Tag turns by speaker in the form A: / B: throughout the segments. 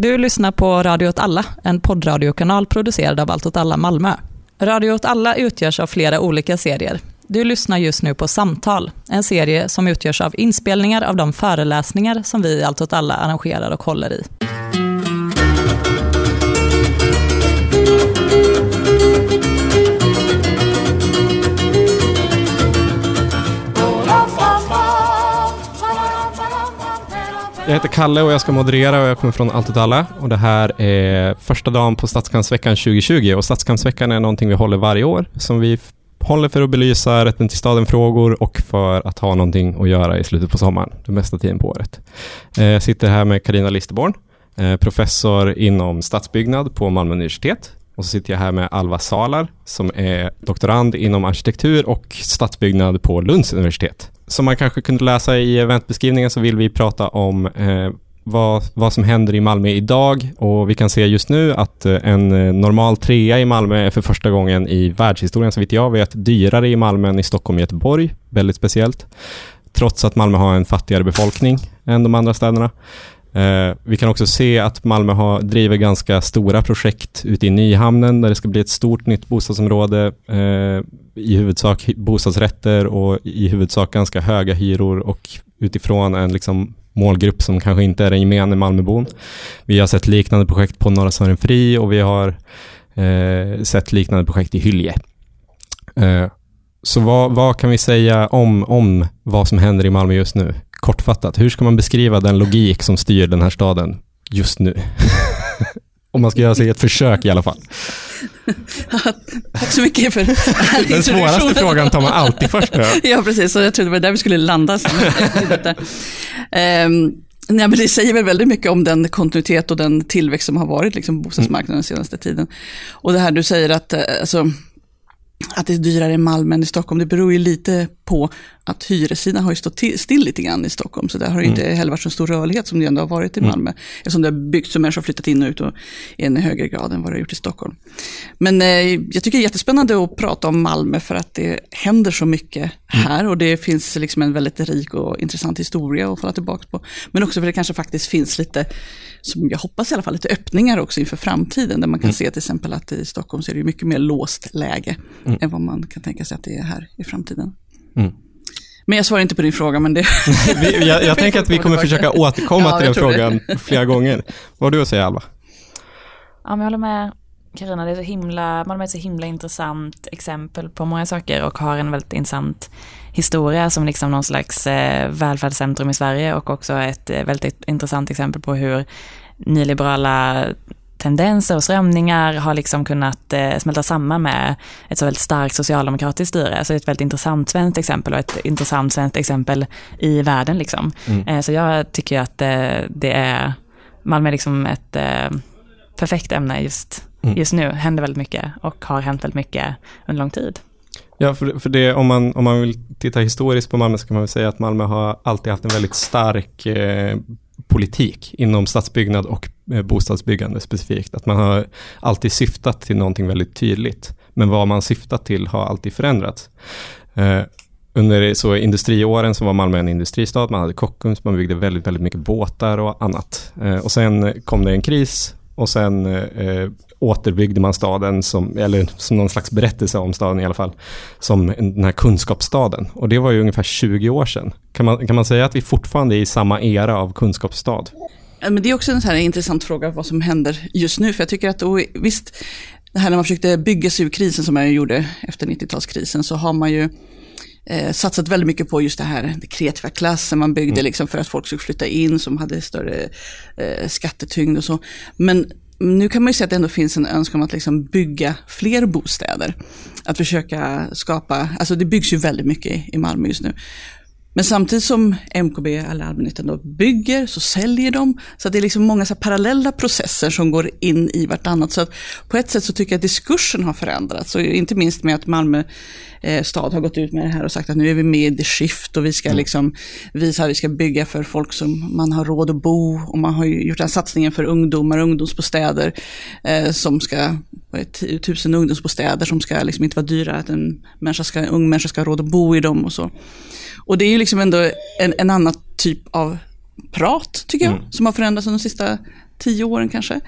A: Du lyssnar på Radio åt alla, en poddradiokanal producerad av Allt åt alla Malmö. Radio åt alla utgörs av flera olika serier. Du lyssnar just nu på Samtal, en serie som utgörs av inspelningar av de föreläsningar som vi i Allt åt alla arrangerar och håller i.
B: Jag heter Kalle och jag ska moderera och jag kommer från Allt åt alla. Och det här är första dagen på Stadskampsveckan 2020 och Stadskampsveckan är någonting vi håller varje år som vi håller för att belysa rätten till staden-frågor och för att ha någonting att göra i slutet på sommaren, den mesta tiden på året. Eh, jag sitter här med Karina Listerborn, eh, professor inom stadsbyggnad på Malmö universitet. Och så sitter jag här med Alva Salar som är doktorand inom arkitektur och stadsbyggnad på Lunds universitet som man kanske kunde läsa i eventbeskrivningen så vill vi prata om eh, vad, vad som händer i Malmö idag och vi kan se just nu att eh, en eh, normal trea i Malmö är för första gången i världshistorien så vitt jag vet dyrare i Malmö än i Stockholm och Göteborg. Väldigt speciellt. Trots att Malmö har en fattigare befolkning än de andra städerna. Eh, vi kan också se att Malmö har, driver ganska stora projekt ute i Nyhamnen där det ska bli ett stort nytt bostadsområde. Eh, I huvudsak bostadsrätter och i huvudsak ganska höga hyror och utifrån en liksom målgrupp som kanske inte är den gemene Malmöbon. Vi har sett liknande projekt på Norra Sörenfri och vi har eh, sett liknande projekt i Hylje. Eh, så vad, vad, kan vi säga om, om vad som händer i Malmö just nu? Kortfattat, hur ska man beskriva den logik som styr den här staden just nu? Om man ska göra sig ett försök i alla fall.
A: Tack så mycket för
B: Den svåraste frågan tar man alltid först. Ja,
A: precis. Och jag trodde det var där vi skulle landa. Sen, um, nej, men det säger väl väldigt mycket om den kontinuitet och den tillväxt som har varit liksom, bostadsmarknaden den senaste tiden. Och det här du säger att eh, alltså, att det är dyrare i Malmö än i Stockholm, det beror ju lite på att hyressidan har ju stått still lite grann i Stockholm, så där har det mm. inte heller varit så stor rörlighet som det ändå har varit i mm. Malmö. Mm. Eftersom det har byggts och människor har flyttat in och ut och i en högre grad än vad det har gjort i Stockholm. Men eh, jag tycker det är jättespännande att prata om Malmö för att det händer så mycket mm. här och det finns liksom en väldigt rik och intressant historia att falla tillbaka på. Men också för att det kanske faktiskt finns lite som jag hoppas i alla fall, lite öppningar också inför framtiden. Där man kan mm. se till exempel att i Stockholm så är det mycket mer låst läge mm. än vad man kan tänka sig att det är här i framtiden. Mm. Men jag svarar inte på din fråga, men det...
B: vi, jag, jag tänker att vi kommer försöka återkomma ja, till den frågan det. flera gånger. Vad har du att säga, Alva?
C: Ja, men jag håller med Carina, det är så himla, Malmö är ett så himla intressant exempel på många saker och har en väldigt intressant historia som liksom någon slags eh, välfärdscentrum i Sverige och också ett eh, väldigt intressant exempel på hur nyliberala tendenser och strömningar har liksom kunnat eh, smälta samman med ett så väldigt starkt socialdemokratiskt styre. Så det är ett väldigt intressant svenskt exempel och ett intressant svenskt exempel i världen. Liksom. Mm. Eh, så jag tycker att eh, det är, Malmö är liksom ett eh, perfekt ämne just, mm. just nu. händer väldigt mycket och har hänt väldigt mycket under lång tid.
B: Ja, för, för det, om, man, om man vill titta historiskt på Malmö så kan man väl säga att Malmö har alltid haft en väldigt stark eh, politik inom stadsbyggnad och bostadsbyggande specifikt. Att man har alltid syftat till någonting väldigt tydligt. Men vad man syftat till har alltid förändrats. Eh, under så industriåren så var Malmö en industristad, man hade Kockums, man byggde väldigt, väldigt mycket båtar och annat. Eh, och sen kom det en kris och sen eh, återbyggde man staden, som, eller som någon slags berättelse om staden i alla fall, som den här kunskapsstaden. Och det var ju ungefär 20 år sedan. Kan man, kan man säga att vi fortfarande är i samma era av kunskapsstad?
A: Men det är också en så här intressant fråga vad som händer just nu. För jag tycker att, och visst, det här när man försökte bygga sig ur krisen som man gjorde efter 90-talskrisen, så har man ju eh, satsat väldigt mycket på just det här det kreativa klassen man byggde mm. liksom för att folk skulle flytta in som hade större eh, skattetyngd och så. Men nu kan man ju se att det ändå finns en önskan om att liksom bygga fler bostäder. Att försöka skapa, alltså det byggs ju väldigt mycket i Malmö just nu. Men samtidigt som MKB eller allmännyttan då bygger så säljer de. Så det är liksom många så parallella processer som går in i vartannat. Så på ett sätt så tycker jag att diskursen har förändrats. Och inte minst med att Malmö eh, stad har gått ut med det här och sagt att nu är vi med i The Shift och vi ska mm. liksom visa att vi ska bygga för folk som man har råd att bo. Och man har gjort den satsningen för ungdomar, ungdomsbostäder eh, som ska, tusen ungdomsbostäder som ska liksom inte vara dyra, att en, människa ska, en ung människa ska ha råd att bo i dem och så. Och det är ju liksom ändå en, en annan typ av prat, tycker jag, mm. som har förändrats de sista tio åren kanske.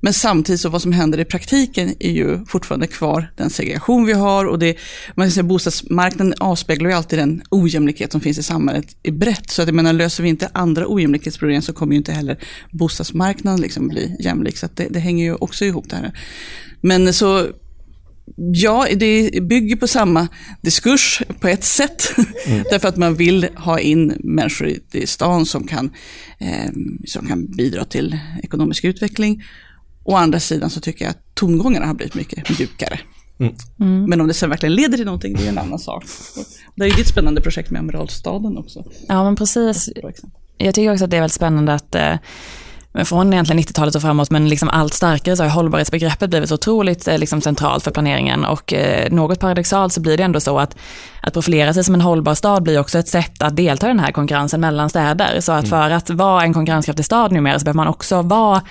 A: Men samtidigt så vad som händer i praktiken är ju fortfarande kvar den segregation vi har och det, man säga bostadsmarknaden avspeglar ju alltid den ojämlikhet som finns i samhället i brett. Så att jag menar, löser vi inte andra ojämlikhetsproblem så kommer ju inte heller bostadsmarknaden liksom bli jämlik. Så det, det hänger ju också ihop det här. Men så Ja, det bygger på samma diskurs på ett sätt. Mm. Därför att man vill ha in människor i stan som kan, eh, som kan bidra till ekonomisk utveckling. Å andra sidan så tycker jag att tongångarna har blivit mycket mjukare. Mm. Mm. Men om det sen verkligen leder till någonting, det är en annan sak. Det är ju ett spännande projekt med Amiralstaden också.
C: Ja, men precis. Jag tycker också att det är väldigt spännande att eh, från egentligen 90-talet och framåt, men liksom allt starkare så har hållbarhetsbegreppet blivit så otroligt eh, liksom centralt för planeringen och eh, något paradoxalt så blir det ändå så att, att profilera sig som en hållbar stad blir också ett sätt att delta i den här konkurrensen mellan städer. Så att mm. för att vara en konkurrenskraftig stad numera så behöver man också vara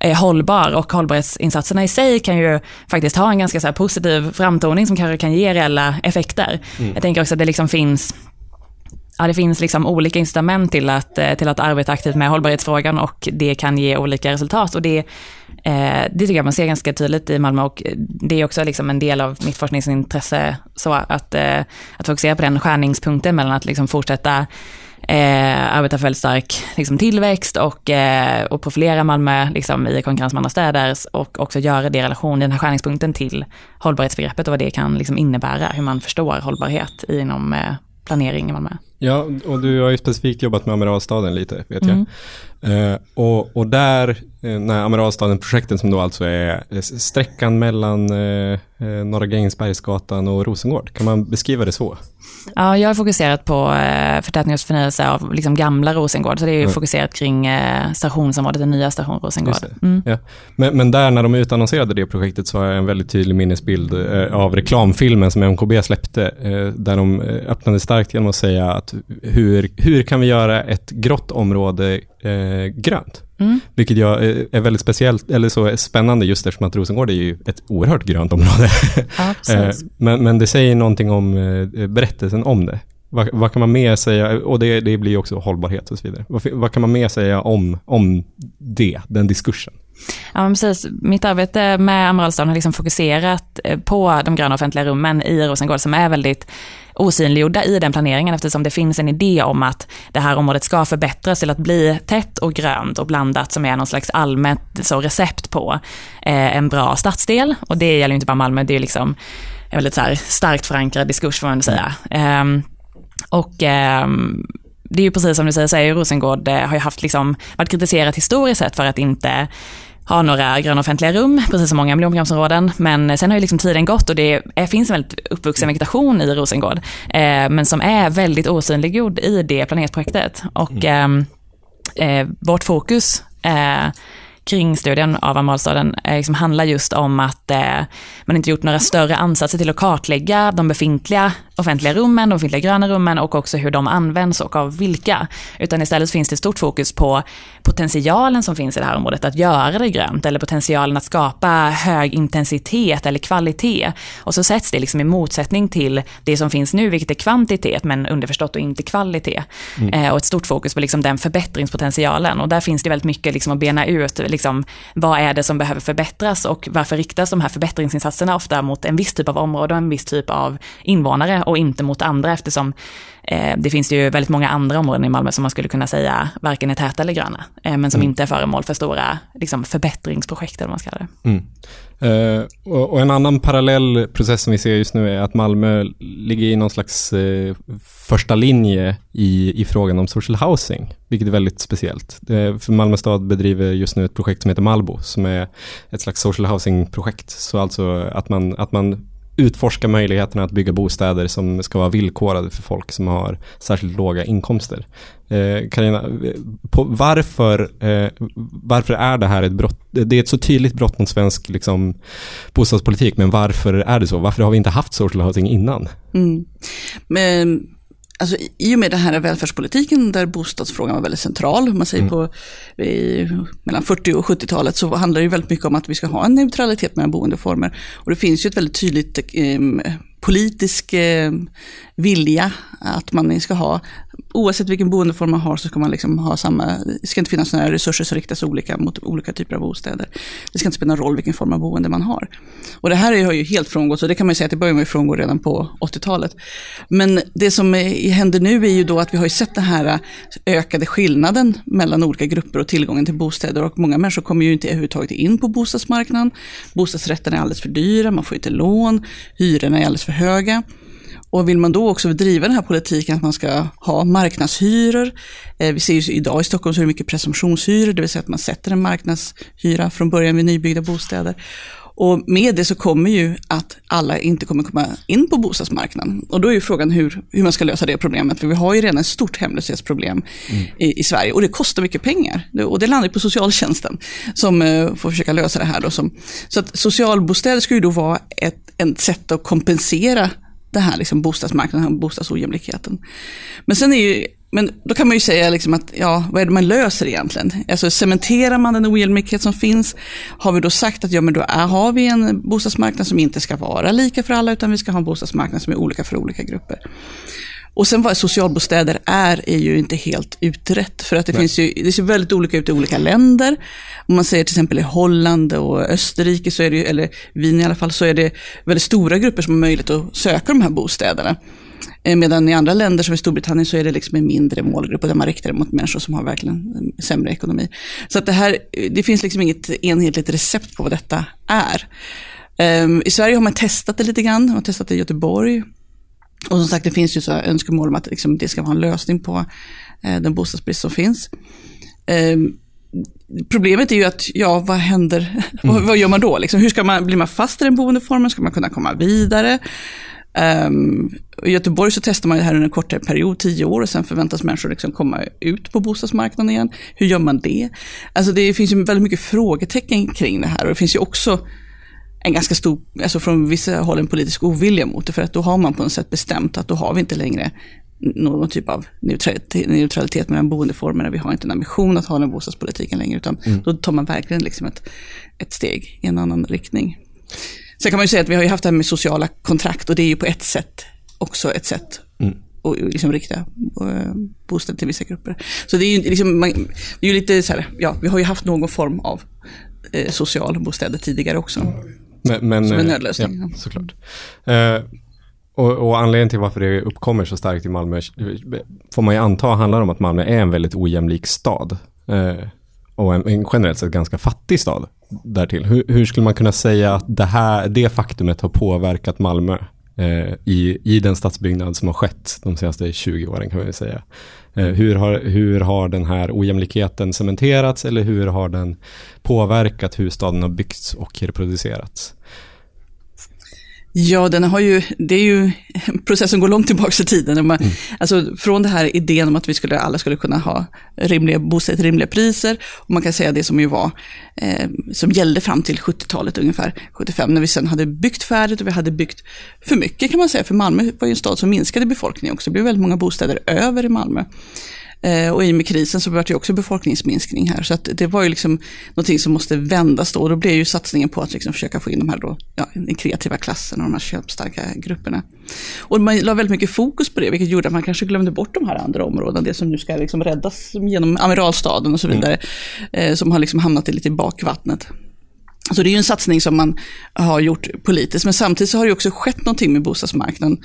C: eh, hållbar och hållbarhetsinsatserna i sig kan ju faktiskt ha en ganska så positiv framtoning som kanske kan ge reella effekter. Mm. Jag tänker också att det liksom finns Ja, det finns liksom olika incitament till att, eh, till att arbeta aktivt med hållbarhetsfrågan och det kan ge olika resultat. Och det, eh, det tycker jag man ser ganska tydligt i Malmö och det är också liksom en del av mitt forskningsintresse. Så att, eh, att fokusera på den skärningspunkten mellan att liksom fortsätta eh, arbeta för väldigt stark liksom, tillväxt och, eh, och profilera Malmö liksom, i konkurrens med andra städer och också göra det i relation, den här skärningspunkten till hållbarhetsbegreppet och vad det kan liksom, innebära, hur man förstår hållbarhet inom eh, planering i Malmö.
B: Ja, och du har ju specifikt jobbat med Amiralstaden lite, vet mm. jag. Eh, och, och där, eh, när Amiralstaden-projekten som då alltså är sträckan mellan eh, eh, Norra Grängesbergsgatan och Rosengård, kan man beskriva det så?
C: Ja, jag har fokuserat på eh, förtätning och förnyelse av liksom gamla Rosengård, så det är ju mm. fokuserat kring eh, stationsområdet, den nya station Rosengård.
B: Mm. Ja. Men, men, där när de utannonserade det projektet så har jag en väldigt tydlig minnesbild eh, av reklamfilmen som MKB släppte, eh, där de eh, öppnade starkt genom att säga att hur, hur kan vi göra ett grått område eh, grönt? Mm. Vilket jag är väldigt speciellt, eller så spännande just eftersom att Rosengård är ju ett oerhört grönt område. Ja, men, men det säger någonting om berättelsen om det. Vad, vad, kan man mer säga, och det, det blir också hållbarhet och så vidare. Vad, vad, kan man mer säga om, om det, den diskursen?
C: Ja, precis. Mitt arbete med Amiralstaden har liksom fokuserat eh, på de gröna offentliga rummen i Rosengård som är väldigt osynliggjorda i den planeringen eftersom det finns en idé om att det här området ska förbättras till att bli tätt och grönt och blandat som är någon slags allmänt så recept på eh, en bra stadsdel. Och det gäller inte bara Malmö, det är liksom en väldigt så här starkt förankrad diskurs får man säga. Um, och um, det är ju precis som du säger, så är Rosengård eh, har ju haft liksom, varit kritiserat historiskt sett för att inte ha några gröna offentliga rum, precis som många miljonprogramsområden. Men sen har ju liksom tiden gått och det är, finns en väldigt uppvuxen vegetation i Rosengård. Eh, men som är väldigt osynliggjord i det planetprojektet. Och mm. eh, eh, vårt fokus eh, kring studien av Amalstaden eh, liksom handlar just om att eh, man inte gjort några större ansatser till att kartlägga de befintliga offentliga rummen, de befintliga gröna rummen och också hur de används och av vilka. Utan istället finns det stort fokus på potentialen som finns i det här området att göra det grönt eller potentialen att skapa hög intensitet eller kvalitet. Och så sätts det liksom i motsättning till det som finns nu, vilket är kvantitet men underförstått och inte kvalitet. Mm. Eh, och ett stort fokus på liksom den förbättringspotentialen. Och där finns det väldigt mycket liksom att bena ut liksom, vad är det som behöver förbättras och varför riktas de här förbättringsinsatserna ofta mot en viss typ av område och en viss typ av invånare och inte mot andra eftersom eh, det finns ju väldigt många andra områden i Malmö som man skulle kunna säga varken är täta eller gröna, eh, men som mm. inte är föremål för stora liksom, förbättringsprojekt eller vad man ska kalla det. Mm.
B: Uh, och, och, en annan parallell process som vi ser just nu är att Malmö ligger i någon slags första linje i, i frågan om social housing, vilket är väldigt speciellt. För Malmö stad bedriver just nu ett projekt som heter Malbo, som är ett slags social housing-projekt. Så alltså att man, att man utforska möjligheterna att bygga bostäder som ska vara villkorade för folk som har särskilt låga inkomster. Eh, Carina, eh, på varför, eh, varför är det här ett brott? Det är ett så tydligt brott mot svensk liksom, bostadspolitik, men varför är det så? Varför har vi inte haft social housing innan? Mm.
A: Men Alltså, I och med den här välfärdspolitiken där bostadsfrågan var väldigt central, man säger mm. på i, mellan 40 och 70-talet, så handlar det väldigt mycket om att vi ska ha en neutralitet mellan boendeformer. Och det finns ju ett väldigt tydligt eh, politisk eh, vilja att man ska ha, oavsett vilken boendeform man har så ska man liksom ha samma, det ska inte finnas några resurser som riktas olika mot olika typer av bostäder. Det ska inte spela någon roll vilken form av boende man har. Och det här har ju helt frångått, så det kan man ju säga att det började man frångå redan på 80-talet. Men det som händer nu är ju då att vi har ju sett den här ökade skillnaden mellan olika grupper och tillgången till bostäder och många människor kommer ju inte överhuvudtaget in på bostadsmarknaden. Bostadsrätterna är alldeles för dyra, man får inte lån, hyrorna är alldeles för höga. Och vill man då också driva den här politiken att man ska ha marknadshyror, eh, vi ser ju idag i Stockholm så är det mycket presumtionshyror, det vill säga att man sätter en marknadshyra från början vid nybyggda bostäder. Och med det så kommer ju att alla inte kommer komma in på bostadsmarknaden. Och då är ju frågan hur, hur man ska lösa det problemet. För vi har ju redan ett stort hemlöshetsproblem mm. i, i, Sverige. Och det kostar mycket pengar. Och det landar ju på socialtjänsten som eh, får försöka lösa det här. Då, som, så att socialbostäder ska ju då vara ett, ett sätt att kompensera det här liksom bostadsmarknaden, bostadsojämlikheten. Men sen är ju men då kan man ju säga liksom att, ja, vad är det man löser egentligen? Alltså cementerar man den ojämlikhet som finns? Har vi då sagt att ja, men då är, har vi en bostadsmarknad som inte ska vara lika för alla, utan vi ska ha en bostadsmarknad som är olika för olika grupper. Och sen vad socialbostäder är, är ju inte helt utrett. För att det, finns ju, det ser väldigt olika ut i olika länder. Om man säger till exempel i Holland och Österrike, så är det, eller Wien i alla fall, så är det väldigt stora grupper som har möjlighet att söka de här bostäderna. Eh, medan i andra länder som i Storbritannien så är det liksom en mindre målgrupp och där man riktar det mot människor som har verkligen sämre ekonomi. Så att det här, det finns liksom inget enhetligt recept på vad detta är. Um, I Sverige har man testat det lite grann, man har testat det i Göteborg. Och som sagt, det finns ju så önskemål om att liksom, det ska vara en lösning på uh, den bostadsbrist som finns. Um, Problemet är ju att, ja, vad händer? Mm. vad gör man då? Liksom, hur ska man, blir man fast i den boendeformen? Ska man kunna komma vidare? Um, I Göteborg så testar man det här under en kortare period, tio år, och sen förväntas människor liksom komma ut på bostadsmarknaden igen. Hur gör man det? Alltså det finns ju väldigt mycket frågetecken kring det här och det finns ju också en ganska stor, alltså från vissa håll en politisk ovilja mot det, för att då har man på något sätt bestämt att då har vi inte längre någon typ av neutralitet, neutralitet mellan boendeformerna. Vi har inte en ambition att ha den bostadspolitiken längre, utan mm. då tar man verkligen liksom ett, ett steg i en annan riktning. Sen kan man ju säga att vi har ju haft det här med sociala kontrakt och det är ju på ett sätt också ett sätt mm. att liksom rikta eh, bostäder till vissa grupper. Så det är ju liksom, man, det är ju lite så här, ja, vi har ju haft någon form av eh, socialbostäder tidigare också. Men, men, som en eh, nödlösning.
B: Ja, såklart. Eh, och, och, anledningen till varför det uppkommer så starkt i Malmö får man ju anta handlar om att Malmö är en väldigt ojämlik stad. Eh, och en, en generellt sett ganska fattig stad därtill. Hur, hur, skulle man kunna säga att det, här, det faktumet har påverkat Malmö eh, i, i den stadsbyggnad som har skett de senaste 20 åren kan man säga. Eh, hur, har, hur har den här ojämlikheten cementerats eller hur har den påverkat hur staden har byggts och reproducerats?
A: Ja, den har ju, det är ju en process som går långt tillbaka i tiden. Man, mm. Alltså från det här idén om att vi skulle, alla skulle kunna ha rimliga bostäder till rimliga priser. Och man kan säga det som ju var, eh, som gällde fram till 70-talet ungefär, 75, när vi sen hade byggt färdigt och vi hade byggt för mycket kan man säga. För Malmö var ju en stad som minskade befolkningen också. Det blev väldigt många bostäder över i Malmö. Eh, och i och med krisen så var det också befolkningsminskning här. Så det var ju liksom någonting som måste vändas då. Och då blev ju satsningen på att liksom försöka få in de här då, ja, den kreativa klassen och de här köpstarka grupperna. Och man la väldigt mycket fokus på det, vilket gjorde att man kanske glömde bort de här andra områdena. Det som nu ska liksom räddas genom Amiralstaden och så vidare. Mm. Som har liksom hamnat lite i bakvattnet. Så det är ju en satsning som man har gjort politiskt, men samtidigt så har det också skett någonting med bostadsmarknaden.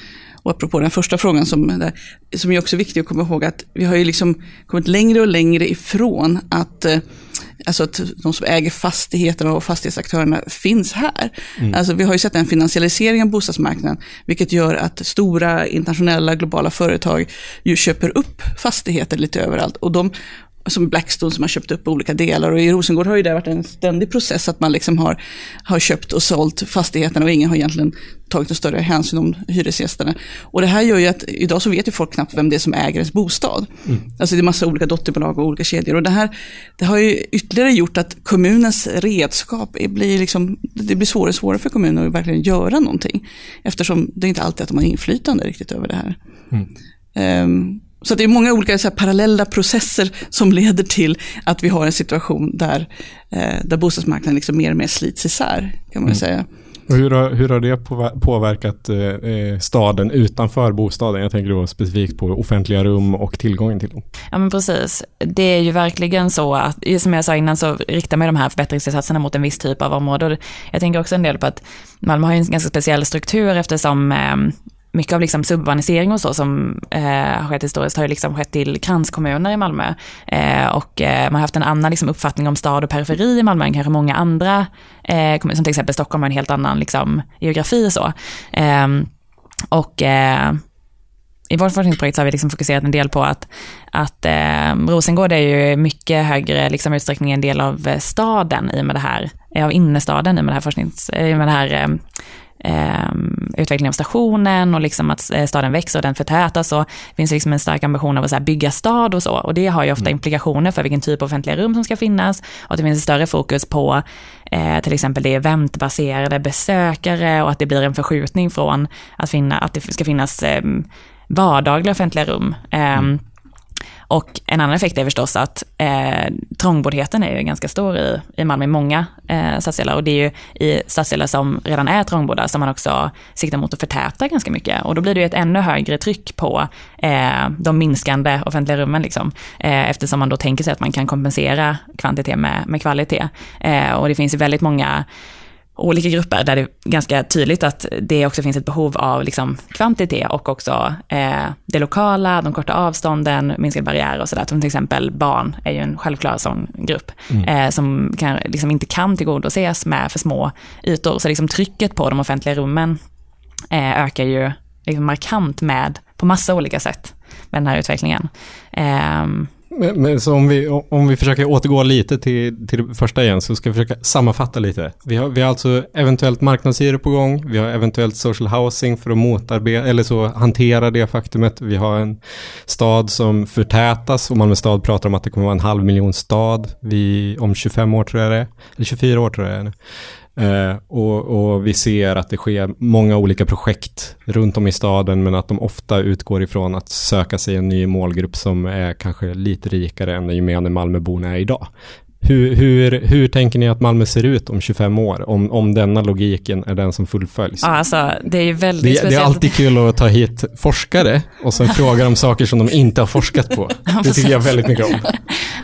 A: Och apropå den första frågan som, som är också viktig att komma ihåg att vi har ju liksom kommit längre och längre ifrån att, eh, alltså att de som äger fastigheterna och fastighetsaktörerna finns här. Mm. Alltså vi har ju sett en finansialisering av bostadsmarknaden, vilket gör att stora internationella globala företag ju köper upp fastigheter lite överallt. Och de som Blackstone som har köpt upp olika delar. Och i Rosengård har ju det varit en ständig process att man liksom har, har köpt och sålt fastigheterna och ingen har egentligen tagit någon större hänsyn om hyresgästerna. Och det här gör ju att idag så vet ju folk knappt vem det är som äger ens bostad. Mm. Alltså det är massa olika dotterbolag och olika kedjor. Och det här det har ju ytterligare gjort att kommunens redskap blir, liksom, det blir svårare och svårare för kommunen att verkligen göra någonting. Eftersom det är inte alltid att de har inflytande riktigt över det här. Mm. Um, så det är många olika så här, parallella processer som leder till att vi har en situation där, eh, där bostadsmarknaden liksom mer och mer slits isär, kan man mm. säga.
B: Och hur, har, hur har det påverkat eh, staden utanför bostaden? Jag tänker då specifikt på offentliga rum och tillgången till dem.
C: Ja men precis. Det är ju verkligen så att, som jag sa innan så riktar man de här förbättringsinsatserna mot en viss typ av område. Jag tänker också en del på att Malmö har en ganska speciell struktur eftersom eh, mycket av liksom suburbanisering och så som eh, har skett historiskt har ju liksom skett till kranskommuner i Malmö. Eh, och eh, man har haft en annan liksom, uppfattning om stad och periferi i Malmö än kanske många andra eh, kommuner, som till exempel Stockholm har en helt annan liksom, geografi så. Ehm, och eh, i vårt forskningsprojekt så har vi liksom fokuserat en del på att, att eh, Rosengård är ju mycket högre liksom, utsträckning en del av eh, staden i och med det här, eh, av innerstaden i och med det här forsknings, i och med det här eh, eh, utvecklingen av stationen och liksom att eh, staden växer och den förtätas och det finns liksom en stark ambition av att så bygga stad och så. Och det har ju ofta mm. implikationer för vilken typ av offentliga rum som ska finnas och att det finns ett större fokus på eh, till exempel det eventbaserade besökare och att det blir en förskjutning från att, finna, att det ska finnas eh, vardagliga offentliga rum. Ehm, mm. Och en annan effekt är förstås att eh, trångboddheten är ju ganska stor i, i Malmö i många eh, stadsdelar. Och det är ju i stadsdelar som redan är trångbodda som man också siktar mot att förtäta ganska mycket. Och då blir det ju ett ännu högre tryck på eh, de minskande offentliga rummen. Liksom, eh, eftersom man då tänker sig att man kan kompensera kvantitet med, med kvalitet. Eh, och det finns ju väldigt många olika grupper där det är ganska tydligt att det också finns ett behov av liksom kvantitet och också eh, det lokala, de korta avstånden, minskade barriärer och sådär. Som till exempel barn är ju en självklar sån grupp mm. eh, som kan, liksom inte kan tillgodoses med för små ytor. Så liksom trycket på de offentliga rummen eh, ökar ju liksom markant med, på massa olika sätt med den här utvecklingen.
B: Men, men, så om vi, om vi försöker återgå lite till, till det första igen så ska vi försöka sammanfatta lite. Vi har, vi har alltså eventuellt marknadshyror på gång, vi har eventuellt social housing för att motarbeta, eller så hantera det faktumet. Vi har en stad som förtätas och Malmö stad pratar om att det kommer vara en halv miljon stad vi, om 25 år tror jag det är, eller 24 år tror jag det är. Eh, och, och, vi ser att det sker många olika projekt runt om i staden men att de ofta utgår ifrån att söka sig en ny målgrupp som är kanske lite rikare än den gemene Malmöborna är idag. Hur, hur, hur tänker ni att Malmö ser ut om 25 år, om, om denna logiken är den som fullföljs?
C: Ja, alltså, det är väldigt
B: det, det är alltid kul att ta hit forskare och sen fråga om saker som de inte har forskat på. Det tycker jag väldigt mycket om.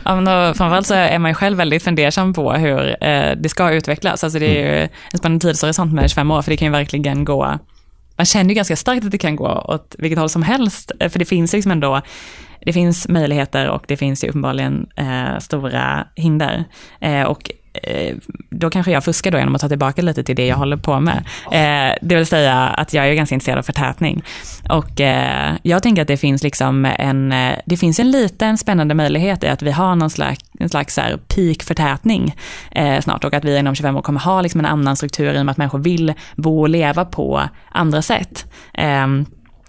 C: Ja, men då, framförallt så är man ju själv väldigt fundersam på hur eh, det ska utvecklas. Alltså det är ju mm. en spännande tidshorisont med 25 år, för det kan ju verkligen gå man känner ju ganska starkt att det kan gå åt vilket håll som helst, eh, för det finns liksom ändå det finns möjligheter och det finns ju uppenbarligen eh, stora hinder. Eh, och eh, då kanske jag fuskar då genom att ta tillbaka lite till det jag håller på med. Eh, det vill säga att jag är ganska intresserad av förtätning. Och eh, jag tänker att det finns liksom en, eh, det finns en liten spännande möjlighet i att vi har någon slags, en slags peak-förtätning snart och att vi inom 25 år kommer ha liksom en annan struktur i och med att människor vill bo och leva på andra sätt. Ehm,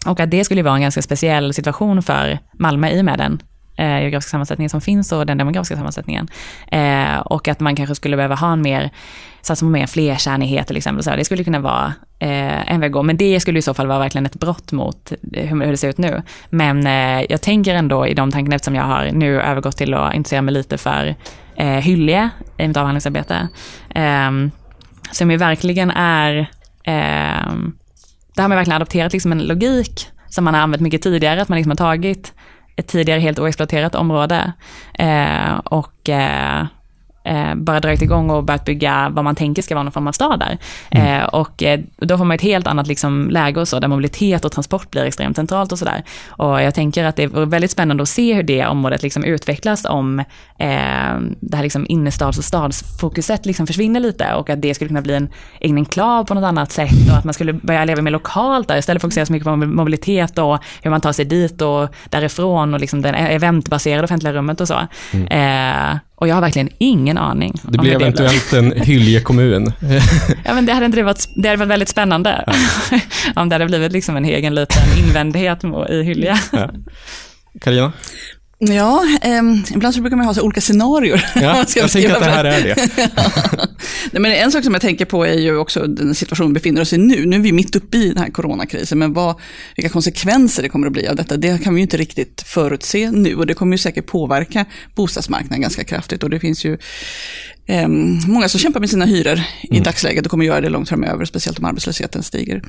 C: och att det skulle vara en ganska speciell situation för Malmö i och med den eh, geografiska sammansättningen som finns och den demografiska sammansättningen. Eh, och att man kanske skulle behöva ha en mer, satsa på mer flerkärnighet till exempel. Så det skulle kunna vara eh, en väg att gå, men det skulle i så fall vara verkligen ett brott mot eh, hur, hur det ser ut nu. Men eh, jag tänker ändå i de tankarna, eftersom jag har nu övergått till att intressera mig lite för eh, Hyllie i mitt avhandlingsarbete, eh, som ju verkligen är eh, där har man verkligen adopterat liksom en logik som man har använt mycket tidigare, att man liksom har tagit ett tidigare helt oexploaterat område. Eh, och eh, eh, bara dragit igång och börjat bygga vad man tänker ska vara någon form av stad där. Mm. Eh, och eh, då får man ett helt annat liksom, läge och så, där mobilitet och transport blir extremt centralt och sådär. Och jag tänker att det är väldigt spännande att se hur det området liksom utvecklas om eh, det här liksom innerstads och stadsfokuset liksom försvinner lite och att det skulle kunna bli en egen enklav på något annat sätt och att man skulle börja leva mer lokalt där istället för att fokusera så mycket på mobilitet och hur man tar sig dit och därifrån och liksom det eventbaserade offentliga rummet och så. Mm. Eh, och jag har verkligen ingen aning.
B: Det blir eventuellt en Hylje kommun.
C: ja, men det hade inte varit, det hade varit väldigt spännande. Ja. Om det hade blivit liksom en egen liten invändighet i Hylje.
B: Carina? Ja.
A: Ja, eh, ibland så brukar man ha så olika scenarier.
B: Ja, jag tänker att det här är det.
A: Nej, men en sak som jag tänker på är ju också den situation vi befinner oss i nu. Nu är vi mitt uppe i den här coronakrisen, men vad, vilka konsekvenser det kommer att bli av detta, det kan vi ju inte riktigt förutse nu och det kommer ju säkert påverka bostadsmarknaden ganska kraftigt och det finns ju många som kämpar med sina hyror i mm. dagsläget och kommer göra det långt framöver, speciellt om arbetslösheten stiger.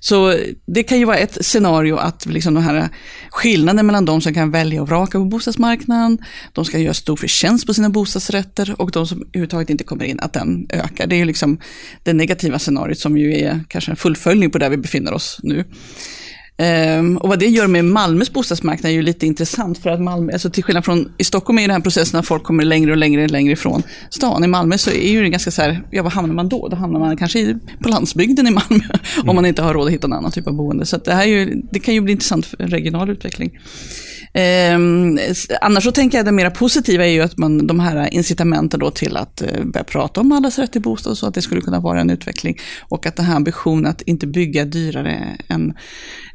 A: Så det kan ju vara ett scenario att liksom den här skillnaden mellan de som kan välja och vraka på bostadsmarknaden, de ska göra stor förtjänst på sina bostadsrätter och de som överhuvudtaget inte kommer in, att den ökar. Det är liksom det negativa scenariot som ju är kanske en fullföljning på där vi befinner oss nu. Um, och vad det gör med Malmös bostadsmarknad är ju lite intressant för att Malmö, alltså till skillnad från i Stockholm är den här processen att folk kommer längre och längre och längre ifrån stan. I Malmö så är det ganska så här, ja vad hamnar man då? Då hamnar man kanske i, på landsbygden i Malmö mm. om man inte har råd att hitta en annan typ av boende. Så det här är ju, det kan ju bli intressant för regional utveckling. Eh, annars så tänker jag det mera positiva är ju att man, de här incitamenten då till att eh, börja prata om allas rätt till bostad, så att det skulle kunna vara en utveckling. Och att den här ambitionen att inte bygga dyrare än,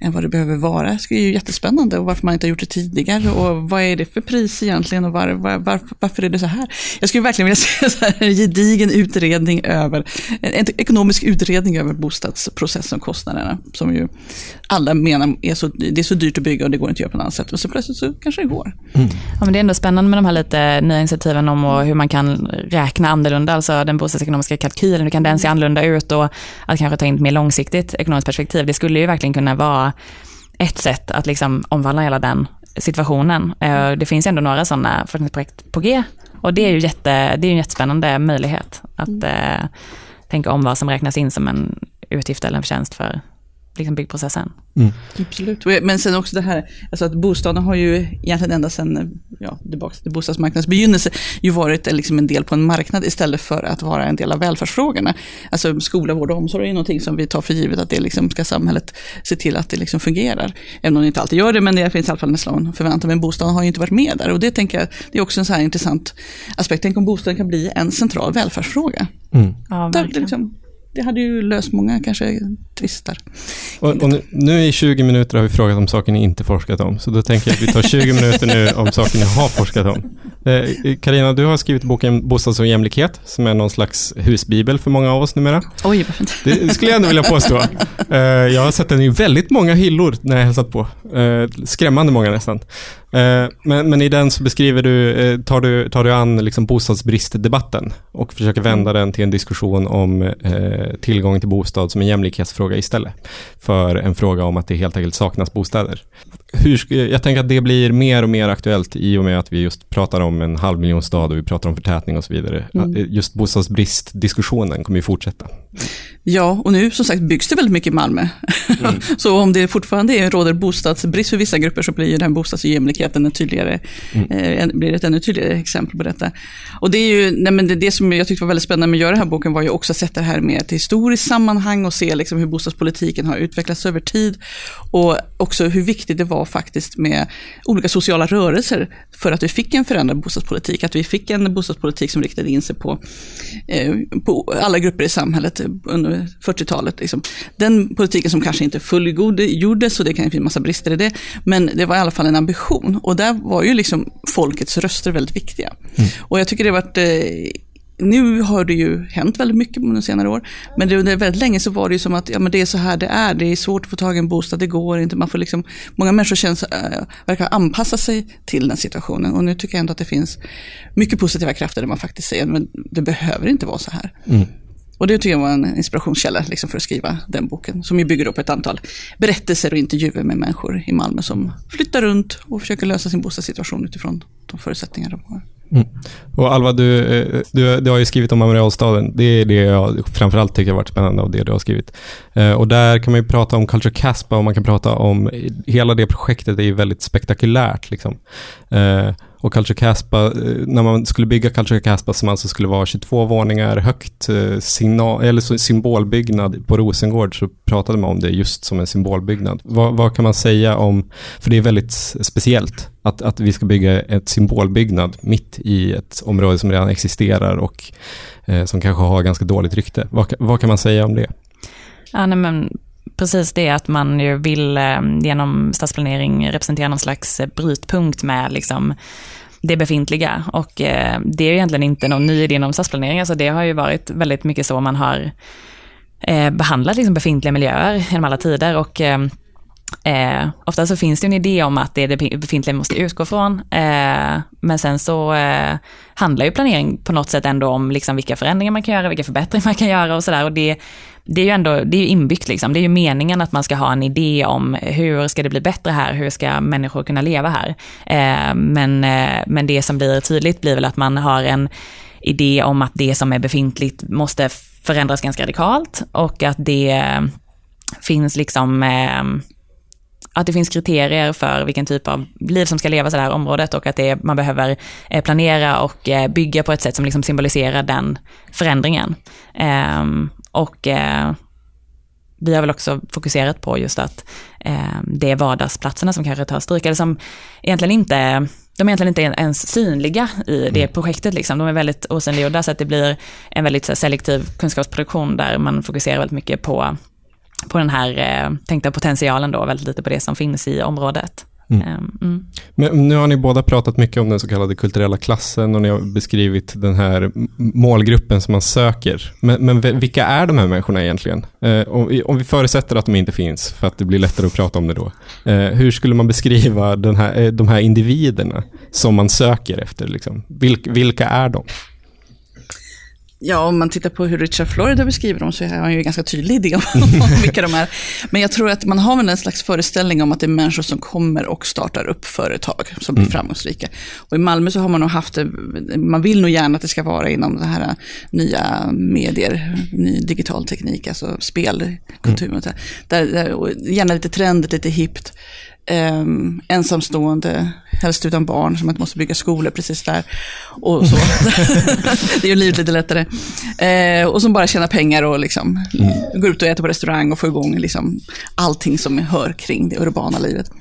A: än vad det behöver vara, det är ju jättespännande. Och varför man inte har gjort det tidigare och vad är det för pris egentligen och var, var, var, varför är det så här? Jag skulle verkligen vilja se så här, en gedigen utredning över, en ekonomisk utredning över bostadsprocessen och kostnaderna, som ju alla menar är så, det är så dyrt att bygga och det går inte att göra på något annat sätt. Men så plötsligt så kanske det går. Mm.
C: Ja, men det är ändå spännande med de här lite nya initiativen om och hur man kan räkna annorlunda, alltså den bostadsekonomiska kalkylen, hur kan den se annorlunda ut och att kanske ta in ett mer långsiktigt ekonomiskt perspektiv. Det skulle ju verkligen kunna vara ett sätt att liksom omvandla hela den situationen. Eh, det finns ändå några sådana forskningsprojekt på G och det är ju jätte, det är en jättespännande möjlighet att mm. eh, tänka om vad som räknas in som en utgift eller en förtjänst för liksom byggprocessen.
A: Mm. Absolut, men sen också det här, alltså att bostaden har ju egentligen ända sedan, ja, tillbaka till bostadsmarknadens begynnelse, ju varit liksom en del på en marknad istället för att vara en del av välfärdsfrågorna. Alltså skola, vård och omsorg är någonting som vi tar för givet att det liksom ska samhället se till att det liksom fungerar. Även om det inte alltid gör det, men det finns i alla fall nästan förväntan. Men bostaden har ju inte varit med där och det tänker jag, det är också en så här intressant aspekt. Tänk om bostaden kan bli en central välfärdsfråga. Mm. Ja, Där, liksom, det hade ju löst många kanske tvistar.
B: Och, och nu, nu, i 20 minuter har vi frågat om saker ni inte forskat om, så då tänker jag att vi tar 20 minuter nu om saker ni har forskat om. Karina, eh, du har skrivit boken Bostads och jämlikhet, som är någon slags husbibel för många av oss numera.
A: Oj, vad fint.
B: Det, skulle jag ändå vilja påstå. Eh, jag har sett den i väldigt många hyllor när jag hälsat på. Eh, skrämmande många nästan. Eh, men, men, i den så beskriver du, eh, tar du, tar du an liksom bostadsbristdebatten och försöker vända den till en diskussion om eh, Eh, tillgång till bostad som en jämlikhetsfråga istället. För en fråga om att det helt enkelt saknas bostäder. Hur, jag tänker att det blir mer och mer aktuellt i och med att vi just pratar om en halv miljon stad och vi pratar om förtätning och så vidare. Mm. Just bostadsbristdiskussionen kommer ju fortsätta.
A: Ja, och nu som sagt byggs det väldigt mycket i Malmö. Mm. så om det fortfarande råder bostadsbrist för vissa grupper så blir ju den här bostadsojämlikheten en tydligare, mm. eh, blir ett ännu tydligare exempel på detta. Och det är ju, nej men det, det som jag tyckte var väldigt spännande med att göra den här boken var ju också att sätta det här med ett historiskt sammanhang och se liksom hur bostadspolitiken har utvecklats över tid. Och också hur viktigt det var faktiskt med olika sociala rörelser för att vi fick en förändrad bostadspolitik. Att vi fick en bostadspolitik som riktade in sig på, eh, på alla grupper i samhället under 40-talet. Liksom. Den politiken som kanske inte fullgjordes, och det kan finnas massa brister i det, men det var i alla fall en ambition. Och där var ju liksom folkets röster väldigt viktiga. Mm. Och jag tycker det har varit eh, nu har det ju hänt väldigt mycket under senare år. Men under väldigt länge så var det ju som att ja, men det är så här det är. Det är svårt att få tag i en bostad, det går inte. Man får liksom, många människor känns, äh, verkar anpassa sig till den situationen. Och nu tycker jag ändå att det finns mycket positiva krafter där man faktiskt säger att det behöver inte vara så här. Mm. Och det tycker jag var en inspirationskälla liksom, för att skriva den boken. Som ju bygger upp ett antal berättelser och intervjuer med människor i Malmö som flyttar runt och försöker lösa sin bostadssituation utifrån de förutsättningar de har. Mm.
B: Och Alva, du, eh, du, du har ju skrivit om Amiralstaden. Det är det jag framförallt tycker har varit spännande av det du har skrivit. Eh, och där kan man ju prata om Culture Caspa och man kan prata om, hela det projektet är ju väldigt spektakulärt. Liksom. Eh, och Culture Caspa, eh, när man skulle bygga Culture Caspa som alltså skulle vara 22 våningar högt, eh, signal, eller symbolbyggnad på Rosengård, så pratade man om det just som en symbolbyggnad. Vad, vad, kan man säga om, för det är väldigt speciellt, att, att vi ska bygga ett symbolbyggnad mitt i ett område som redan existerar och eh, som kanske har ganska dåligt rykte. Vad, vad kan man säga om det?
C: Ja, nej, men precis det att man ju vill eh, genom stadsplanering representera någon slags eh, brytpunkt med liksom det befintliga. Och eh, det är egentligen inte någon ny idé inom stadsplanering, alltså det har ju varit väldigt mycket så man har behandlat liksom befintliga miljöer genom alla tider. Och Eh, ofta så finns det en idé om att det är det befintliga måste utgå från, eh, men sen så eh, handlar ju planering på något sätt ändå om liksom vilka förändringar man kan göra, vilka förbättringar man kan göra och sådär. Och det, det är ju ändå det är inbyggt, liksom. det är ju meningen att man ska ha en idé om hur ska det bli bättre här, hur ska människor kunna leva här. Eh, men, eh, men det som blir tydligt blir väl att man har en idé om att det som är befintligt måste förändras ganska radikalt och att det eh, finns liksom eh, att det finns kriterier för vilken typ av liv som ska levas i det här området och att det, man behöver eh, planera och eh, bygga på ett sätt som liksom symboliserar den förändringen. Um, och eh, vi har väl också fokuserat på just att det är vardagsplatserna som kanske tar stryk, eller som egentligen inte de är egentligen inte ens synliga i det mm. projektet. Liksom. De är väldigt osynliggjorda så att det blir en väldigt selektiv kunskapsproduktion där man fokuserar väldigt mycket på på den här eh, tänkta potentialen då, väldigt lite på det som finns i området. Mm. Ehm,
B: mm. Men nu har ni båda pratat mycket om den så kallade kulturella klassen och ni har beskrivit den här målgruppen som man söker. Men, men vilka är de här människorna egentligen? Eh, om, vi, om, vi förutsätter att de inte finns, för att det blir lättare att prata om det då. Eh, hur skulle man beskriva den här, eh, de här individerna som man söker efter? Liksom? Vilk, vilka är de?
A: Ja, om man tittar på hur Richard Florida beskriver dem så har han ju en ganska tydlig idé om vilka de är. Men jag tror att man har väl en slags föreställning om att det är människor som kommer och startar upp företag som blir mm. framgångsrika. Och i Malmö så har man nog haft det, man vill nog gärna att det ska vara inom det här nya medier, ny digital teknik, alltså spel, kultur. Mm. Där, där, gärna lite trendigt, lite hippt um, ensamstående, helst utan barn, som inte måste bygga skolor precis där. Och så. det gör livet lite lättare. Uh, och som bara tjänar pengar och liksom, mm. går ut och äter på restaurang och får igång liksom, allting som hör kring det urbana livet.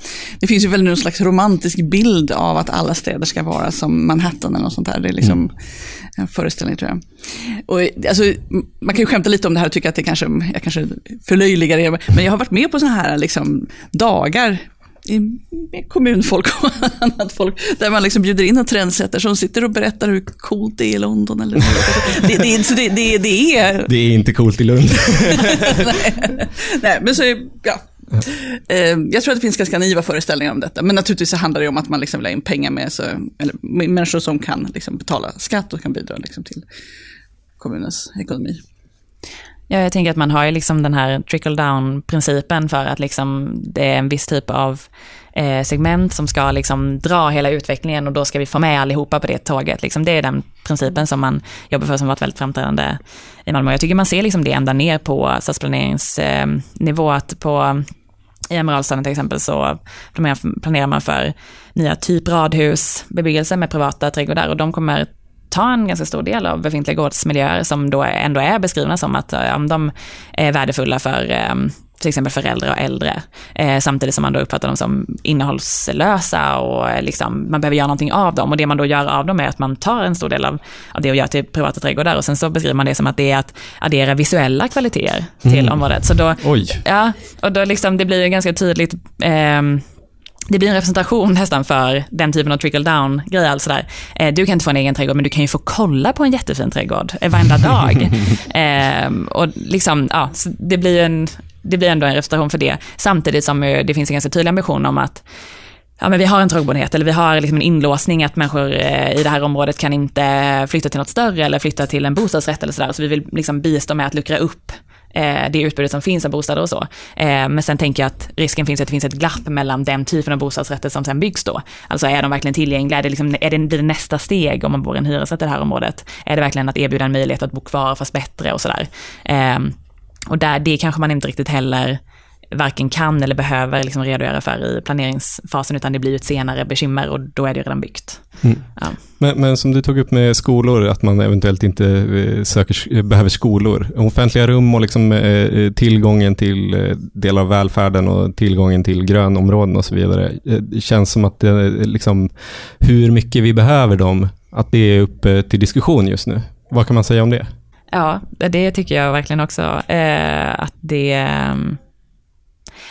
A: Det finns ju väl någon slags romantisk bild av att alla städer ska vara som Manhattan eller något sånt där. Det är liksom mm. en föreställning tror jag. Och, alltså, man kan ju skämta lite om det här och tycka att det kanske, jag kanske förlöjligar det, men jag har varit med på sådana här liksom, dagar kommunfolk och annat folk, där man liksom bjuder in en trendsättare som sitter och berättar hur coolt det är i London. Eller det, det, det, det, det är...
B: Det är inte coolt i Lund.
A: nej, nej, men så, ja. Ehm, jag tror att det finns ganska naiva föreställningar om detta, men naturligtvis så handlar det om att man liksom vill ha in pengar med, så, eller människor som kan liksom betala skatt och kan bidra liksom till kommunens ekonomi.
C: Ja, jag tänker att man har ju liksom den här trickle down-principen för att liksom det är en viss typ av eh, segment som ska liksom dra hela utvecklingen och då ska vi få med allihopa på det tåget. Liksom det är den principen som man jobbar för som varit väldigt framträdande i Malmö. Jag tycker man ser liksom det ända ner på stadsplaneringsnivå, att på i Emeraldstaden till exempel så planerar man för nya typ radhusbebyggelse med privata trädgårdar och de kommer ta en ganska stor del av befintliga gårdsmiljöer som då ändå är beskrivna som att ja, de är värdefulla för ehm, till exempel föräldrar och äldre, eh, samtidigt som man då uppfattar dem som innehållslösa och liksom, man behöver göra någonting av dem. Och det man då gör av dem är att man tar en stor del av, av det och gör till privata trädgårdar och sen så beskriver man det som att det är att addera visuella kvaliteter till mm. området. Så då,
B: Oj.
C: Ja, och då liksom, det blir ganska tydligt eh, det blir en representation nästan för den typen av trickle down grej. Alltså där. Eh, du kan inte få en egen trädgård, men du kan ju få kolla på en jättefin trädgård eh, varenda dag. eh, och liksom, ja, det blir en, det blir ändå en representation för det. Samtidigt som eh, det finns en ganska tydlig ambition om att ja, men vi har en trångboddhet eller vi har liksom en inlåsning att människor i det här området kan inte flytta till något större eller flytta till en bostadsrätt eller sådär. Så vi vill liksom bistå med att luckra upp eh, det utbudet som finns av bostäder och så. Eh, men sen tänker jag att risken finns att det finns ett glapp mellan den typen av bostadsrätter som sen byggs då. Alltså är de verkligen tillgängliga? Är det, liksom, är det, blir det nästa steg om man bor i en hyresrätt i det här området? Är det verkligen att erbjuda en möjlighet att bo kvar fast bättre och sådär? Eh, och där, det kanske man inte riktigt heller varken kan eller behöver liksom redogöra för i planeringsfasen, utan det blir ett senare bekymmer och då är det redan byggt. Mm.
B: Ja. Men, men, som du tog upp med skolor, att man eventuellt inte eh, söker, behöver skolor. Offentliga rum och liksom, eh, tillgången till eh, delar av välfärden och tillgången till grönområden och så vidare. Eh, det känns som att det, liksom, hur mycket vi behöver dem, att det är uppe till diskussion just nu. Vad kan man säga om det?
C: Ja, det tycker jag verkligen också. Eh, att det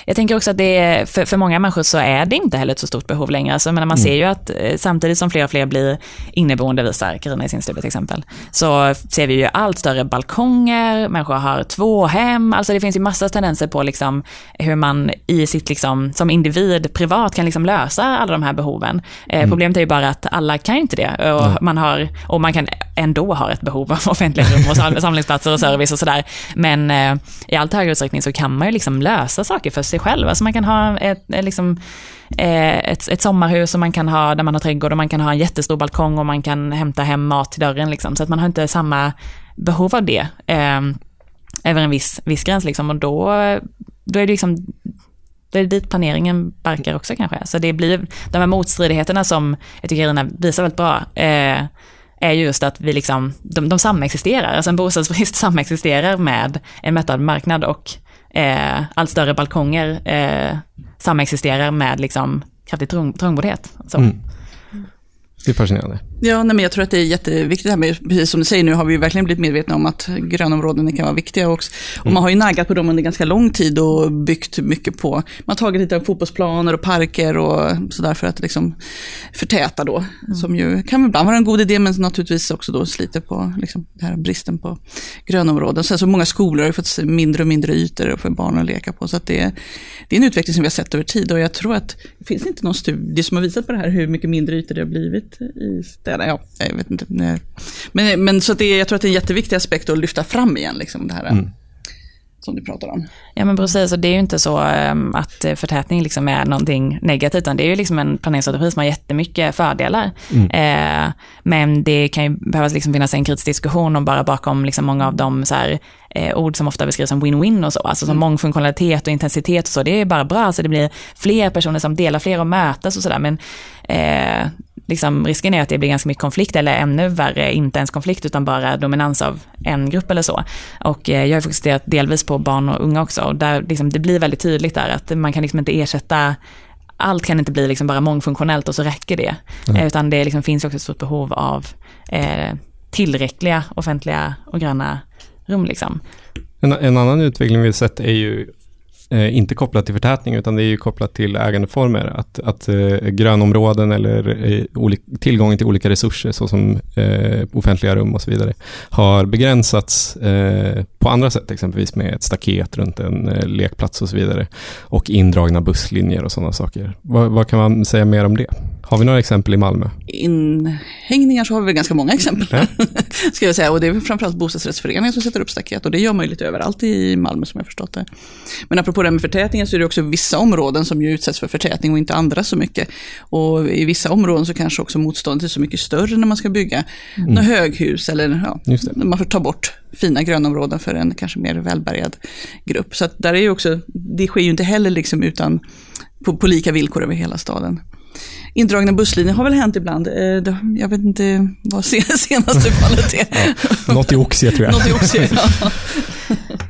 C: jag tänker också att det är, för, för många människor så är det inte heller ett så stort behov längre. Alltså, men man mm. ser ju att eh, samtidigt som fler och fler blir inneboende, visar Carina i sin studie till exempel, så ser vi ju allt större balkonger, människor har två hem, alltså det finns ju massa tendenser på liksom hur man i sitt, liksom, som individ privat kan liksom lösa alla de här behoven. Eh, mm. Problemet är ju bara att alla kan inte det och, mm. man, har, och man kan ändå ha ett behov av offentliga rum och samlingsplatser och service och sådär. Men eh, i allt högre utsträckning så kan man ju liksom lösa saker för sig själv. Alltså man kan ha ett, eh, liksom, eh, ett, ett sommarhus och man kan ha, där man har trädgård och man kan ha en jättestor balkong och man kan hämta hem mat till dörren. Liksom. Så att man har inte samma behov av det eh, över en viss, viss gräns. Liksom. Och då, då är det liksom det är dit planeringen barkar också kanske. Så det blir de här motstridigheterna som jag tycker Irina visar väldigt bra. Eh, är just att vi liksom, de, de samexisterar. Alltså en bostadsbrist samexisterar med en mättad marknad och eh, allt större balkonger eh, samexisterar med liksom kraftig trång, trångboddhet. Så. Mm.
B: Det är fascinerande.
A: Ja, nej, men jag tror att det är jätteviktigt här med, precis som du säger, nu har vi verkligen blivit medvetna om att grönområden kan vara viktiga också. Och mm. man har ju naggat på dem under ganska lång tid och byggt mycket på, man har tagit lite av fotbollsplaner och parker och sådär för att liksom förtäta då. Mm. Som ju kan ibland vara en god idé, men naturligtvis också då sliter på liksom, den här bristen på grönområden. Sen så många skolor har fått mindre och mindre ytor för barn att leka på, så att det, det är en utveckling som vi har sett över tid och jag tror att det finns inte någon studie som har visat på det här, hur mycket mindre ytor det har blivit i städerna. Ja, jag vet inte. Men, men så det, jag tror att det är en jätteviktig aspekt att lyfta fram igen, liksom det här. Mm som du pratar om.
C: Ja men precis, och det är ju inte så um, att förtätning liksom är någonting negativt, utan det är ju liksom en planeringsstrategi som har jättemycket fördelar. Mm. Eh, men det kan ju behövas liksom finnas en kritisk diskussion om bara bakom liksom många av de så här, eh, ord som ofta beskrivs som win-win och så, alltså som mm. mångfunktionalitet och intensitet och så, det är bara bra, alltså det blir fler personer som delar fler och mötas och sådär, men eh, liksom, risken är att det blir ganska mycket konflikt, eller ännu värre, inte ens konflikt, utan bara dominans av en grupp eller så. Och eh, jag har fokuserat delvis på barn och unga också, och där liksom, det blir väldigt tydligt där att man kan liksom inte ersätta allt kan inte bli liksom bara mångfunktionellt och så räcker det. Mm. Utan det liksom finns också ett stort behov av eh, tillräckliga offentliga och gröna rum. Liksom.
B: En, en, annan utveckling vi sett är ju eh, inte kopplat till förtätning, utan det är ju kopplat till ägandeformer. Att, att eh, grönområden eller eh, olik, tillgången till olika resurser, såsom eh, offentliga rum och så vidare, har begränsats eh, på andra sätt, exempelvis med ett staket runt en eh, lekplats och så vidare. Och indragna busslinjer och sådana saker. Vad, vad kan man säga mer om det? Har vi några exempel i Malmö?
A: Inhängningar så har vi ganska många exempel. Ja. ska jag säga. Och det är framförallt bostadsrättsföreningar som sätter upp staket. Och det gör man ju lite överallt i Malmö som jag förstått det. Men apropå det här med förtätningen så är det också vissa områden som ju utsätts för förtätning och inte andra så mycket. Och i vissa områden så kanske också motståndet är så mycket större när man ska bygga mm. något höghus eller ja, man får ta bort fina grönområden för en kanske mer välbärgad grupp. Så där är ju också, det sker ju inte heller liksom utan på, på lika villkor över hela staden. Indragna busslinjer har väl hänt ibland. Eh, jag vet inte vad senaste fallet är.
B: Ja, något i Oxie tror jag.
A: något i Oxie, ja.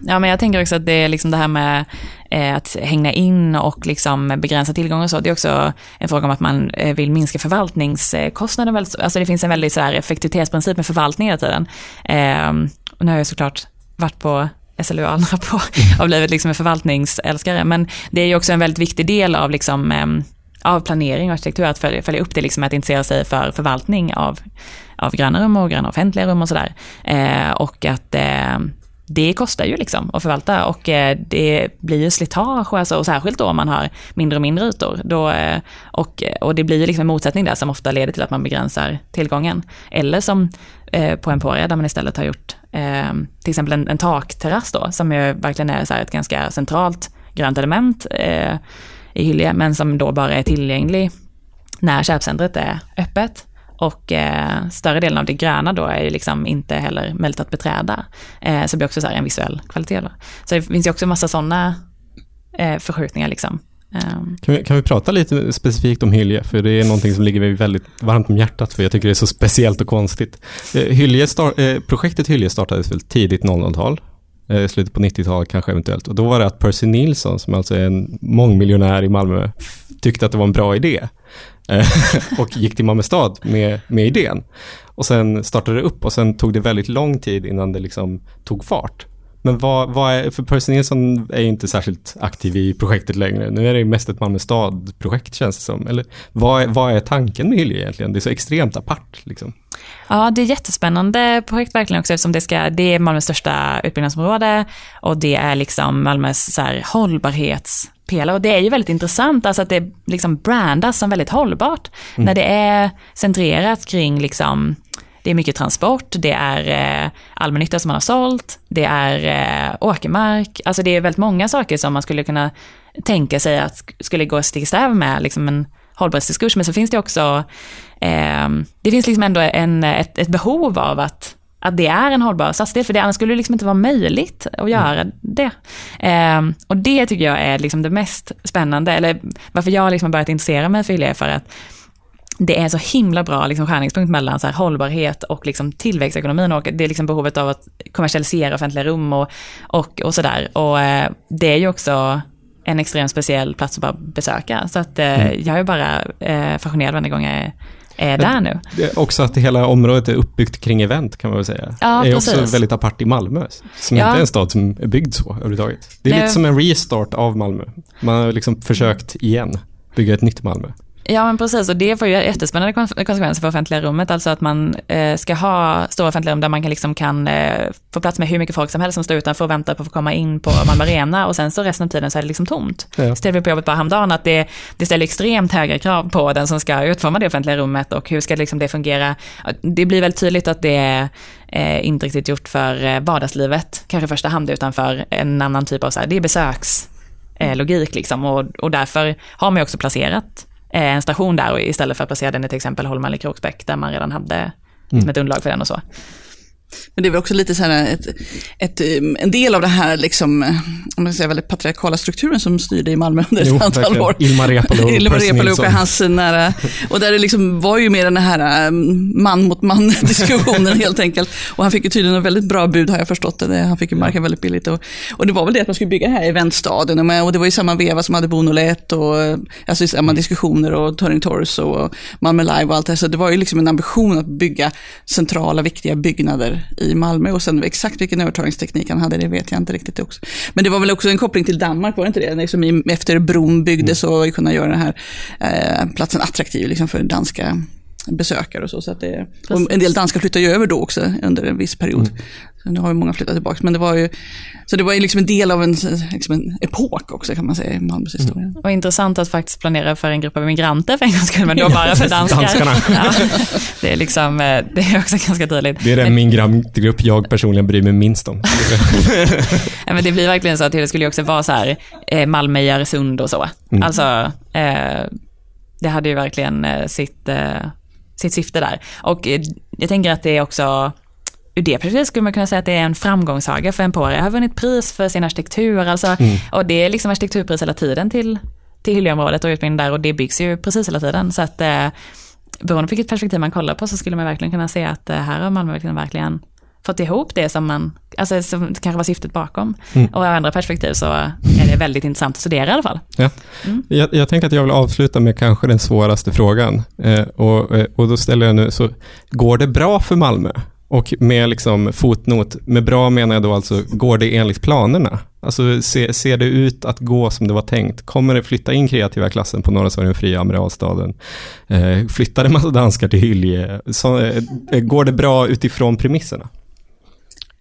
C: ja, men jag tänker också att det är liksom det här med eh, att hänga in och liksom begränsa tillgång och så. Det är också en fråga om att man eh, vill minska förvaltningskostnaden. Alltså det finns en väldigt så här effektivitetsprincip med förvaltning hela tiden. Och nu har jag såklart varit på SLU och andra på, och blivit liksom en förvaltningsälskare. Men det är ju också en väldigt viktig del av liksom av planering och arkitektur, att följa, följa upp det, liksom att intressera sig för förvaltning av, av gröna rum och gröna offentliga rum och sådär. Eh, och att eh, det kostar ju liksom att förvalta och eh, det blir ju slitage, alltså, och särskilt då om man har mindre och mindre ytor. Då, eh, och, och det blir ju liksom en motsättning där som ofta leder till att man begränsar tillgången. Eller som eh, på Emporia där man istället har gjort eh, till exempel en, en takterrass då, som ju verkligen är så ett ganska centralt grönt element eh, i Hyllie, men som då bara är tillgänglig när köpcentret är öppet. Och eh, större delen av det gröna då är ju liksom inte heller möjligt att beträda. Eh, så det blir också så en visuell kvalitet. Då. Så det finns ju också en massa sådana eh, förskjutningar. Liksom.
B: Um. Kan, vi, kan vi prata lite specifikt om Hylje? För det är någonting som ligger mig väldigt varmt om hjärtat, för jag tycker det är så speciellt och konstigt. Eh, Hylje start, eh, projektet Hylje startades väl tidigt 00-tal eh, slutet på 90-talet kanske eventuellt. Och då var det att Percy Nilsson, som alltså är en mångmiljonär i Malmö, tyckte att det var en bra idé. Eh, och gick till Malmö stad med, med idén. Och sen startade det upp och sen tog det väldigt lång tid innan det liksom tog fart. Men vad, vad är, för Percy Nilsson är ju inte särskilt aktiv i projektet längre. Nu är det ju mest ett Malmö stad-projekt känns det som. Eller vad är, vad är tanken med Hyllie egentligen? Det är så extremt apart liksom.
C: Ja, det är jättespännande projekt verkligen också eftersom det, ska, det är Malmös största utbyggnadsområde och det är liksom Malmös så här, hållbarhetspelare. Och det är ju väldigt intressant, alltså att det liksom brandas som väldigt hållbart. Mm. När det är centrerat kring liksom det är mycket transport, det är eh, allmännytta som man har sålt, det är eh, åkermark, alltså det är väldigt många saker som man skulle kunna tänka sig att skulle gå stick i stäv med liksom en hållbarhetsdiskurs, men så finns det också, eh, det finns liksom ändå en, ett, ett behov av att att det är en hållbar stadsdel, för det annars skulle det liksom inte vara möjligt att göra det. Eh, och det tycker jag är liksom det mest spännande, eller varför jag liksom börjat intressera mig för Hyllie, för att det är så himla bra liksom, skärningspunkt mellan så här, hållbarhet och liksom, tillväxtekonomin och det är liksom behovet av att kommersialisera offentliga rum och, och, och sådär. Och eh, det är ju också en extremt speciell plats att bara besöka. Så att eh, mm. jag är bara eh, fascinerad varje gång jag är, är där nu.
B: Också att hela området är uppbyggt kring event kan man väl säga.
C: Ja,
B: det är
C: precis.
B: också väldigt apart i Malmö, som
C: Ja.
B: inte är en stad som är byggd så överhuvudtaget. Det är
C: Nej.
B: lite som en restart av Malmö. Man har liksom försökt igen bygga ett nytt Malmö.
C: Ja men precis och det får ju jättespännande kon- konsekvenser för offentliga rummet. Alltså att man eh, ska ha stora offentliga rum där man kan, liksom kan eh, få plats med hur mycket folk som helst som står utanför och väntar på att få komma in på Malmö Arena och sen så resten av tiden så är det liksom tomt.
B: Ja.
C: Ställde vi på jobbet bara häromdagen att det, det ställer extremt höga krav på den som ska utforma det offentliga rummet och hur ska liksom det fungera. Det blir väldigt tydligt att det är eh, inte riktigt gjort för eh, vardagslivet, kanske i första hand, utan för en annan typ av så här, det är besöks eh, logik liksom och, och därför har man ju också placerat en station där och istället för att placera den i till exempel Holma eller Kroksbäck där man redan hade liksom ett underlag för den och så.
A: Men det är väl också lite så här ett, ett, um, en del av det här liksom, eh, om man säga, väldigt patriarkala strukturen som styrde i Malmö under ett
B: Jo,
A: antal
B: verkligen.
A: år.
B: Ilmar Reepalu och
A: Ilmar Reepalu och hans nära, och där det liksom var ju mer den här um, man mot man diskussionen helt enkelt. Och han fick ju tydligen en väldigt bra bud har jag förstått det. Han fick ju marken väldigt billigt. Och, och det var väl det att man skulle bygga här i eventstaden. Och, det var ju samma veva som hade Bonolet och eh, alltså i samma diskussioner och Turning Torso och Malmö Live och allt det. Så det var ju liksom en ambition att bygga centrala viktiga byggnader i Malmö. Och sen exakt vilken övertagningsteknik han hade, det vet jag inte riktigt också. Men det var väl också en koppling till Danmark, var det inte det? Liksom i, efter bron byggdes och vi kunde göra den här eh, platsen attraktiv liksom för danska besökare och så. så att det, och en del danskar flyttade ju över då också under en viss period. Så nu har ju många flyttat tillbaka. Men det var ju, så det var ju liksom en del av en, liksom en epok också kan man säga i Malmös historia.
C: Och intressant att faktiskt planera för en grupp av migranter för en gångs skull, men då bara för danskar.
B: Danskarna.
C: Ja, det är liksom, eh, det är också ganska tydligt.
B: Det är den migrantgrupp jag personligen bryr mig minst om.
C: Ja, men det blir verkligen så att det skulle ju också vara så här, eh, Malmö i Öresund och så.
B: Mm.
C: Alltså, eh, det hade ju verkligen sitt, eh, sitt syfte där. Och eh, jag tänker att det är också, ur det perspektivet skulle man kunna säga att det är en framgångssaga för Emporia. har vunnit pris för sin arkitektur, alltså,
B: Mm.
C: och det är liksom arkitekturpris hela tiden till, till Hyljeområdet och utbildning där och det byggs ju precis hela tiden. Så att eh, beroende på vilket perspektiv man kollar på så skulle man verkligen kunna se att eh, här har Malmö verkligen, verkligen fått ihop det som man, alltså som kanske var syftet bakom.
B: Mm.
C: Och ur andra perspektiv så är det väldigt intressant att studera i alla fall.
B: Ja. Jag, jag tänker att jag vill avsluta med kanske den svåraste frågan. Eh, och, eh, och då ställer jag nu, så går det bra för Malmö? Och med liksom fotnot, med bra menar jag då alltså, går det enligt planerna? Alltså se, ser det ut att gå som det var tänkt? Kommer det flytta in kreativa klassen på norra Sverige, fria Amiralstaden? Eh, flyttar det massa danskar till Hyllie? Så, eh, går det bra utifrån premisserna?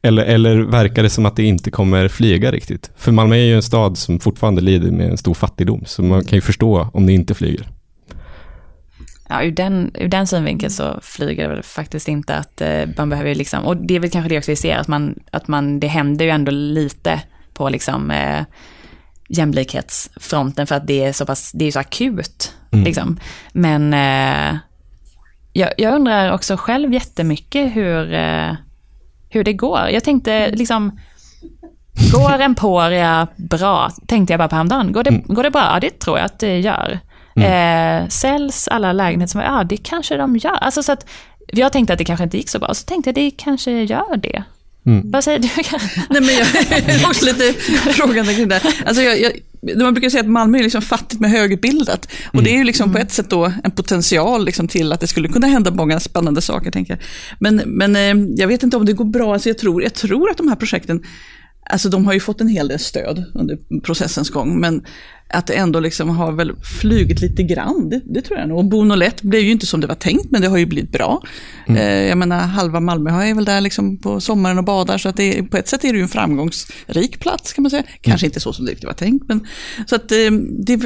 B: Eller, eller verkar det som att det inte kommer flyga riktigt? För Malmö är ju en stad som fortfarande lider med en stor fattigdom, så man kan ju förstå om det inte flyger.
C: Ja, ur den, ur den synvinkeln så flyger det väl faktiskt inte att eh, man behöver liksom, och det är väl kanske det också vi ser, att man, att man, det händer ju ändå lite på liksom eh, jämlikhetsfronten för att det är så pass, det är så akut.
B: Mm.
C: Liksom. Men eh, jag, jag undrar också själv jättemycket hur, eh, hur det går. Jag tänkte liksom, går Emporia bra? Tänkte jag bara på häromdagen. Går det,
B: Mm.
C: går det bra? Ja, det tror jag att det gör. Eh, säljs alla lägenheter som, ja det kanske de gör. Alltså så att, jag tänkte att det kanske inte gick så bra, så tänkte jag det kanske gör det.
B: Mm.
C: Vad säger du?
A: Nej, men jag är också lite frågande kring det. Alltså jag, jag, man brukar säga att Malmö är liksom fattigt med högutbildat. Och det är ju liksom på ett sätt då en potential liksom till att det skulle kunna hända många spännande saker, tänker jag. Men, men eh, jag vet inte om det går bra. Alltså jag, tror, jag tror att de här projekten alltså de har ju fått en hel del stöd under processens gång, men att det ändå liksom har väl flugit lite grann, det, det tror jag nog. Och Bonolett blev ju inte som det var tänkt, men det har ju blivit bra. Mm. Eh, jag menar, halva Malmö är väl där liksom på sommaren och badar, så att det, på ett sätt är det ju en framgångsrik plats kan man säga. Kanske mm. inte så som det var tänkt, men så att eh, det...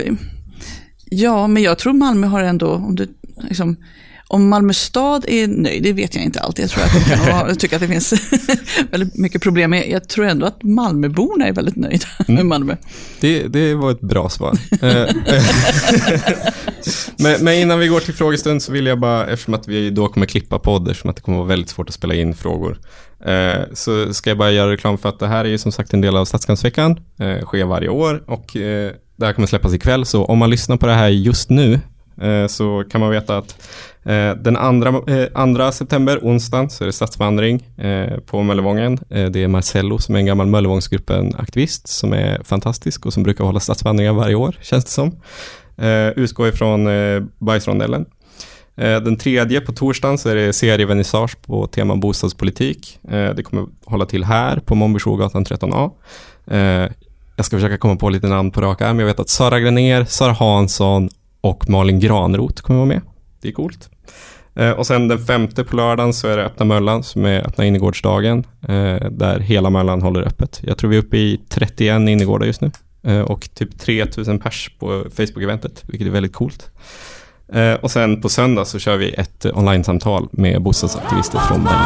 A: Ja, men jag tror Malmö har ändå, om du liksom, om Malmö stad är nöjd, det vet jag inte alltid. Jag tror att de kan tycker att det finns väldigt mycket problem. Men jag tror ändå att Malmöborna är väldigt nöjda mm. med Malmö.
B: Det, det var ett bra svar. Eh, men, men, innan vi går till frågestund så vill jag bara, eftersom att vi då kommer klippa podd, eftersom att det kommer vara väldigt svårt att spela in frågor, eh, så ska jag bara göra reklam för att det här är ju som sagt en del av Stadskantsveckan, eh, sker varje år och det här kommer släppas ikväll, så om man lyssnar på det här just nu Eh, så kan man veta att eh, den andra, eh, andra september, onsdagen, så är det stadsvandring på Möllevången. det är Marcello som är en gammal Möllevångsgruppen-aktivist som är fantastisk och som brukar hålla stadsvandringar varje år, känns det som. utgår ifrån Bajsrondellen. Den tredje på torsdagen så är det serievernissage på tema bostadspolitik. Det kommer hålla till här på Mombirsogatan 13A. Jag ska försöka komma på lite namn på raka men jag vet att Sara Granér, Sara Hansson och Malin Granroth kommer vara med. Det är coolt. Eh, och sen den femte på lördagen så är det Öppna Möllan som är Öppna innergårdsdagen. Eh, där hela Möllan håller öppet. Jag tror vi är uppe i 31 innergårdar just nu. Eh, och typ 3000 pers på Facebook-eventet, vilket är väldigt coolt. Eh, och sen på söndag så kör vi ett online-samtal med bostadsaktivister från Berlin.